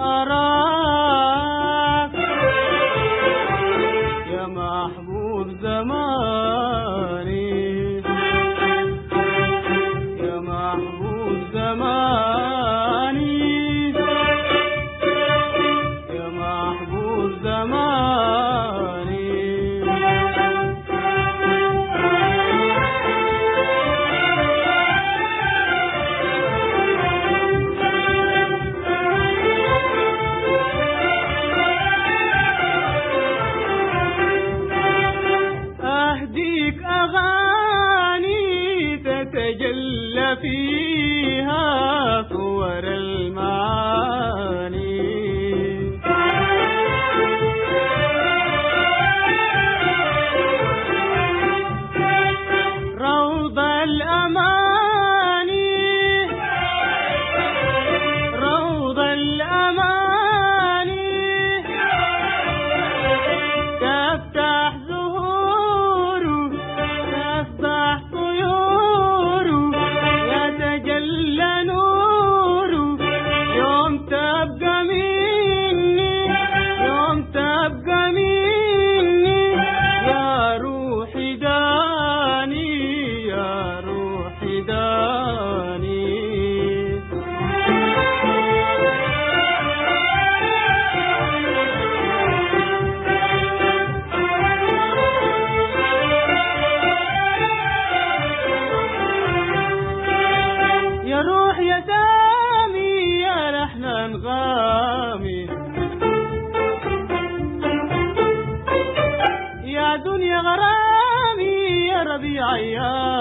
أرى تجل فيها صور المعاني بأيام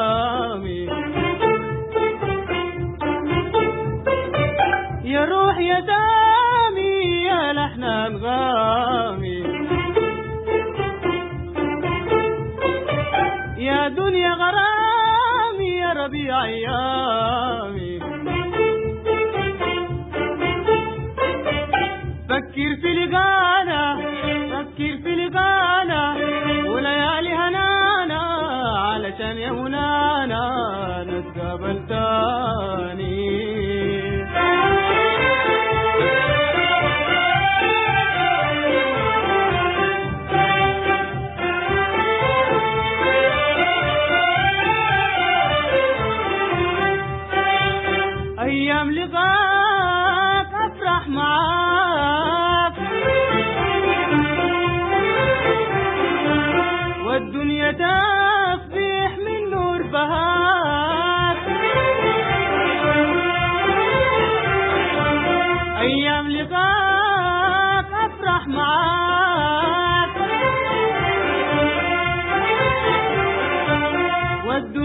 يا مولانا نتقابل تاني.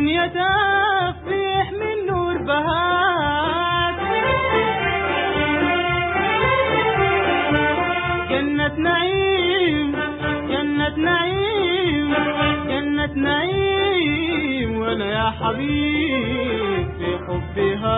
الدنيا تفيح من نور بهات جنة نعيم جنة نعيم جنة نعيم وأنا يا حبيب في حبها